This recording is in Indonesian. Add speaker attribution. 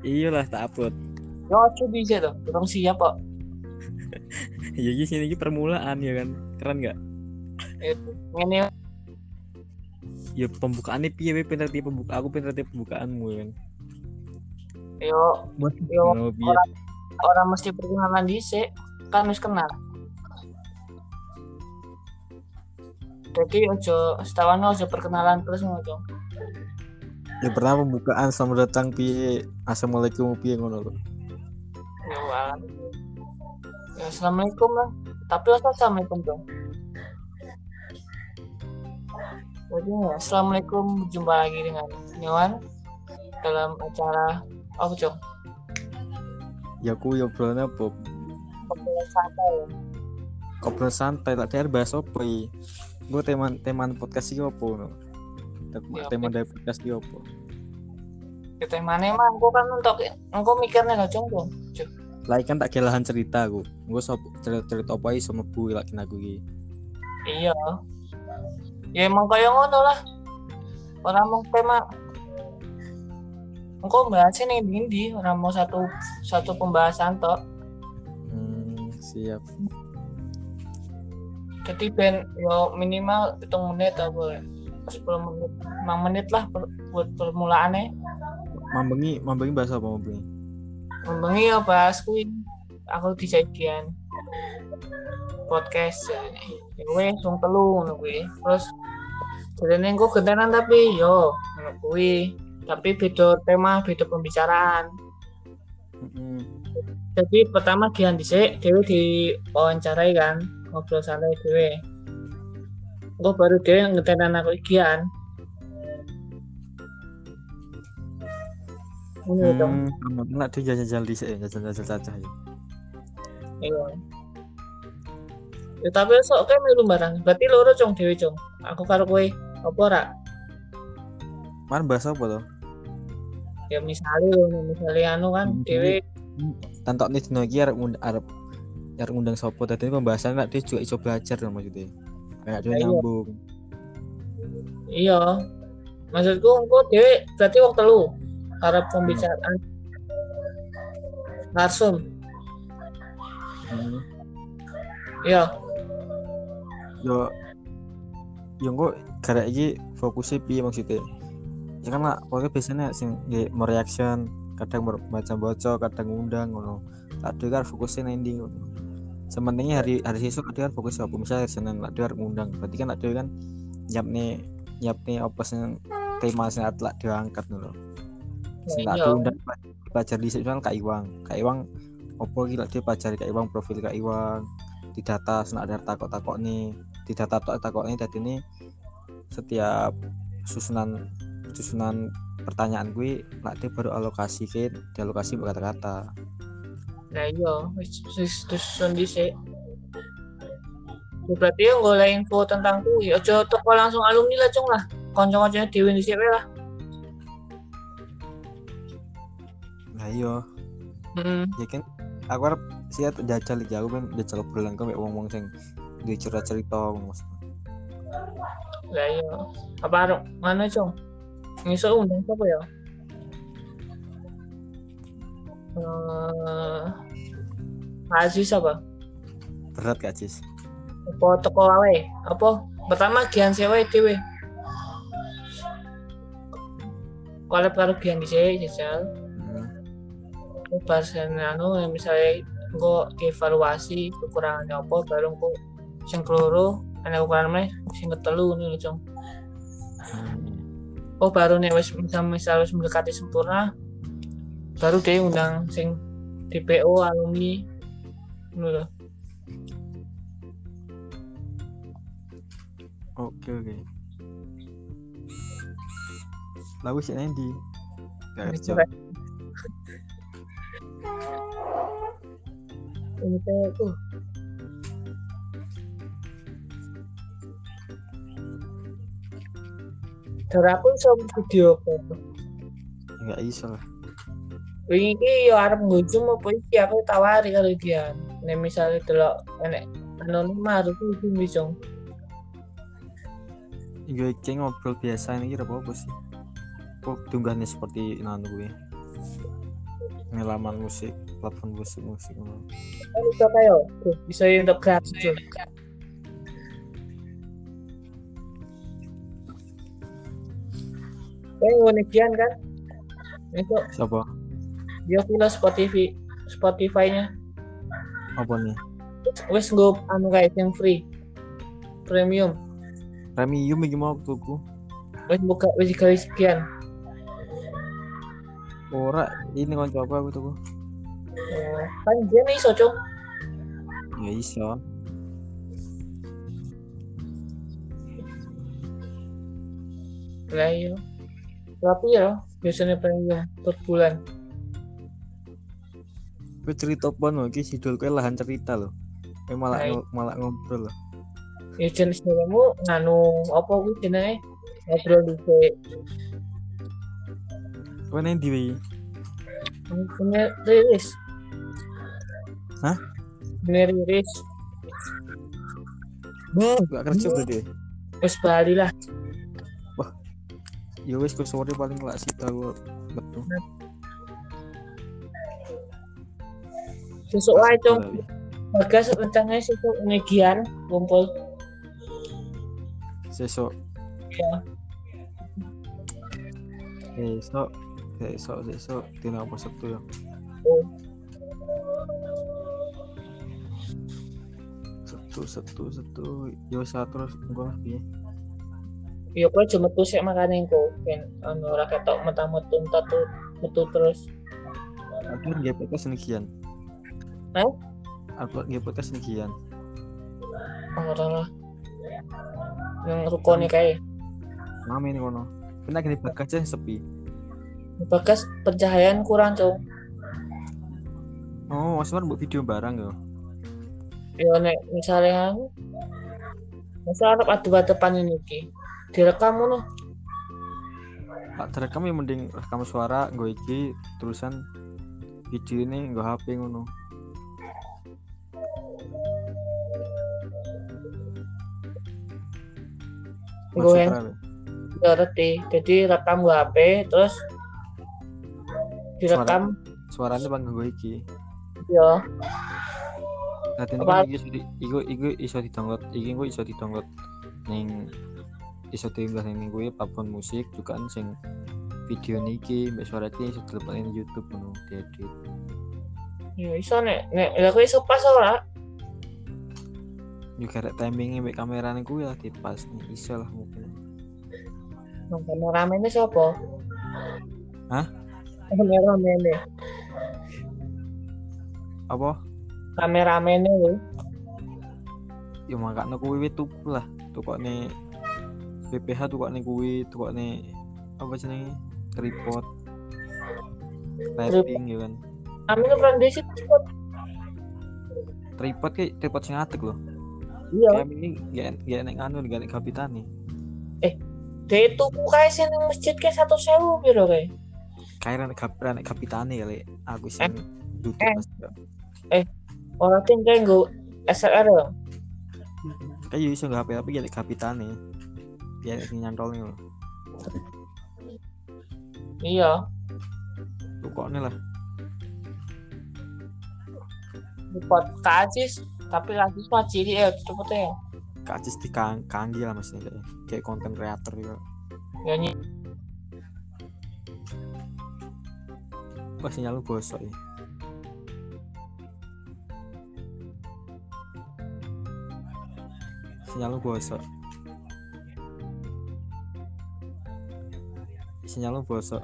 Speaker 1: Iya lah tak upload.
Speaker 2: Yo, aja bisa tuh. Kurang siap kok.
Speaker 1: Ya iki sini iki permulaan ya kan. Keren nggak?
Speaker 2: Ini
Speaker 1: Ya pembukaannya piye we pinter tipe pembuka aku pinter tipe pembukaanmu ya kan.
Speaker 2: yo
Speaker 1: Buat
Speaker 2: yo
Speaker 1: oh, piye?
Speaker 2: orang orang mesti perkenalan dhisik. Kan wis kenal. Jadi ojo setawane ojo perkenalan terus ngono dong.
Speaker 1: Ya pertama pembukaan selamat datang piye. Assalamualaikum piye ngono lho.
Speaker 2: Ya. Ya assalamualaikum lah. Tapi harus assalamualaikum dong. Jadi ya, assalamualaikum berjumpa lagi dengan Nyawan dalam acara apa cong?
Speaker 1: Ya aku ya obrolan apa?
Speaker 2: Obrolan santai.
Speaker 1: Obrolan santai tak der bahas apa? Gue teman teman podcast iki apa ngono?
Speaker 2: Ya,
Speaker 1: Tema dari podcast apa?
Speaker 2: Kita yang mana emang? Aku kan untuk aku mikirnya lah cong dong.
Speaker 1: Lah kan tak kelahan cerita aku. Gue sop cerita, cerita apa iki sama bu lagi aku iki.
Speaker 2: Iya. Ya emang kayak ngono lah. Orang mau tema Engkau bahasnya nih di orang mau satu satu pembahasan toh.
Speaker 1: Hmm, siap.
Speaker 2: Jadi ben yo minimal hitung menit apa boleh. 10 menit, 5 menit lah per, buat permulaannya.
Speaker 1: Mambengi, mambengi bahasa apa mambengi?
Speaker 2: Membengi ya bahas kuwi. Aku dijajian podcast ya. Ya wes wong telu ngono kuwi. Terus jadi engko gentenan tapi yo ngono kuwi. Tapi beda tema, beda pembicaraan.
Speaker 1: Mm-mm.
Speaker 2: Jadi pertama Gian dhisik, Dewi diwawancarai kan, ngobrol santai Dewi. Gue baru Dewi ngetenan aku Gian. Ini dong,
Speaker 1: Hmm, nak dia jajal di sini, jajal jajal saja ya.
Speaker 2: iya. Ya tapi sok kayak melu barang. Berarti loro cong Dewi cong. Aku karo kowe apa ora?
Speaker 1: Mana bahasa apa tuh?
Speaker 2: Ya misalnya misalnya anu kan
Speaker 1: Hmm.
Speaker 2: Dewi
Speaker 1: Tantok nih dino iki arep arep arep ngundang sopo tadi pembahasan nak dia juga iso belajar loh maksudnya. Kayak dia
Speaker 2: Iya.
Speaker 1: nyambung.
Speaker 2: iya. Maksudku engko Dewi berarti waktu lu harap pembicaraan langsung
Speaker 1: Hmm.
Speaker 2: iya
Speaker 1: Yo yo kok gara iki fokusnya piye maksudnya? Ya kan lah, pokoknya biasanya sing nggih mau reaction, kadang baca bocor, kadang ngundang ngono. Tak dhewe kan fokusnya ndi ngono. Sementingnya hari hari esok dia kan fokus apa misalnya Senin tak dhewe arep ngundang. Berarti kan dhewe kan nyiap nih nyiap nih apa sing tema sing lak dhewe angkat ngono. Sing tak
Speaker 2: iya.
Speaker 1: diundang pelajar di sini Kak Iwang. Kak Iwang opo iki lak dhewe pelajari Kak Iwang profil Kak Iwang di data senak ada takok-takok nih di data takok takok ini tadi ini setiap susunan susunan pertanyaan gue dia baru alokasi ke dialokasi berkata-kata
Speaker 2: Nah iya, wis wis susun dhisik. Ya, berarti yang golek info tentang kuwi, aja teko langsung alumni lah cung lah. Kanca-kancane dhewe dhisik wae lah.
Speaker 1: nah iya
Speaker 2: Heeh.
Speaker 1: ya kan aku harap siat jajal iki aku kan jajal obrolan kok wong wong sing di cerita cerita mas
Speaker 2: Lah iya. Apa arep mana cung? Ngisuk undang siapa ya? Eh Aziz apa?
Speaker 1: berat gak cis
Speaker 2: Apa teko wae? Apa? Pertama Gian sewe dhewe. Kolab karo Gian dhisik jajal.
Speaker 1: hmm.
Speaker 2: pas anu misalnya engko dievaluasi kekurangannya apa baru engko sing keloro ana kekurangan meneh sing ketelu ngono lho.
Speaker 1: Hmm.
Speaker 2: Oh baru nek wis misal misal wis mendekati sempurna baru dia undang sing DPO alumni ngono lho.
Speaker 1: oke oke lalu si Andy gak kerja
Speaker 2: Coba. Ini tuh Cara aku iso video call.
Speaker 1: nggak iso lah
Speaker 2: iki yo arep ngujum apa iki aku tawari karo dia. Nek misale delok enek anonim harus iki bisa.
Speaker 1: Gue ceng ngobrol biasa ini kira apa sih? kok diunggahnya seperti nan gue ngelaman musik platform musik musik
Speaker 2: bisa tuh, bisa untuk tuh. Eh, unikian kan? Itu
Speaker 1: siapa
Speaker 2: dia pilih Spotify Spotify-nya.
Speaker 1: apa nih
Speaker 2: Wes gue anu kayak yang free premium.
Speaker 1: premium iki mau tuku
Speaker 2: Wes buka wes kali sekian.
Speaker 1: ora ini konco apa aku tuku
Speaker 2: Oh, kan dia nih iso cung.
Speaker 1: ya iso
Speaker 2: Lah iya. Tapi ya biasanya premium per bulan.
Speaker 1: Gue cerita apa no? Iki sidul kowe lahan cerita loh kowe malah ngo- malah ngobrol loh
Speaker 2: Ya jenis kamu nganu apa gue jenenge? Ngobrol di
Speaker 1: kowe nang ndi wi?
Speaker 2: Punya rilis.
Speaker 1: Hah?
Speaker 2: Punya rilis.
Speaker 1: gak kerja berarti.
Speaker 2: Wes bali lah.
Speaker 1: ya wis gue sore paling lak sih tahu betul
Speaker 2: Besok wae cung. Bagas rencananya sesuk ngegian kumpul.
Speaker 1: sesok
Speaker 2: Ya.
Speaker 1: sesok sesok sesok dina apa sabtu ya
Speaker 2: Oh.
Speaker 1: sabtu sabtu yo sa terus enggak lah piye
Speaker 2: Ya kowe cuma metu sik makane engko ben anu ora ketok metu-metu metu metu terus.
Speaker 1: aku nggak podcast sekian
Speaker 2: Hah?
Speaker 1: aku nggak podcast sekian
Speaker 2: Ora lah. Yang rukone kae.
Speaker 1: mami ini kono kena gini bagas aja sepi
Speaker 2: Bagas pencahayaan kurang, Cung.
Speaker 1: oh maksudnya buat video barang ya
Speaker 2: Ya nek misalnya aku Masa arep adu-adepan ini ki. Direkam ngono.
Speaker 1: Pak terekam ya mending rekam suara gue iki terusan video ini gue HP ngono
Speaker 2: Gue
Speaker 1: Maksudnya,
Speaker 2: ngerti. Jadi rekam gue HP terus direkam
Speaker 1: suaranya bang gue iki
Speaker 2: ya
Speaker 1: Nanti ini kan iso di, iku iku iso di download, iki gue iso di download ning iso diunggah ning gue platform musik juga kan sing video niki mbak suara iki iso di YouTube ngono diedit.
Speaker 2: ya iso nek nek kowe iso pas ora?
Speaker 1: Juga ada timingnya mbak kamera nih gue lah dipas nih iso lah mungkin.
Speaker 2: Nang kameramene sapa?
Speaker 1: Hah?
Speaker 2: Kameramene.
Speaker 1: Apa?
Speaker 2: Kameramene lho.
Speaker 1: Ya makanya kuwi wis tuku lah. Tukokne BPH tukokne kuwi, tukokne apa jenenge? Tripod. Lighting ya kan.
Speaker 2: Amene brandesi cepet.
Speaker 1: Tripod kayak tripod sing adek loh.
Speaker 2: Iya.
Speaker 1: Kayak ini gak gak nek anu gak nek kapitane.
Speaker 2: Dek tuku kae sing masjid kae 1000 piro kae?
Speaker 1: Kayak nek kap nek kapitane ya lek aku sing duduk
Speaker 2: eh.
Speaker 1: pas
Speaker 2: Ora ting kae nggo SLR ya.
Speaker 1: kayak iso nggak HP tapi gak nek kapitane. Ya sing nyantol nih.
Speaker 2: Iya.
Speaker 1: Tukokne lah.
Speaker 2: Repot kacis tapi lagi mah ciri ya cepet ya.
Speaker 1: Kacis di kang kanggi lah maksudnya kayak kayak konten kreator gitu.
Speaker 2: Nyanyi
Speaker 1: Wah sinyal lu gosok ya. Sinyal lu gosok. Sinyal lu gosok.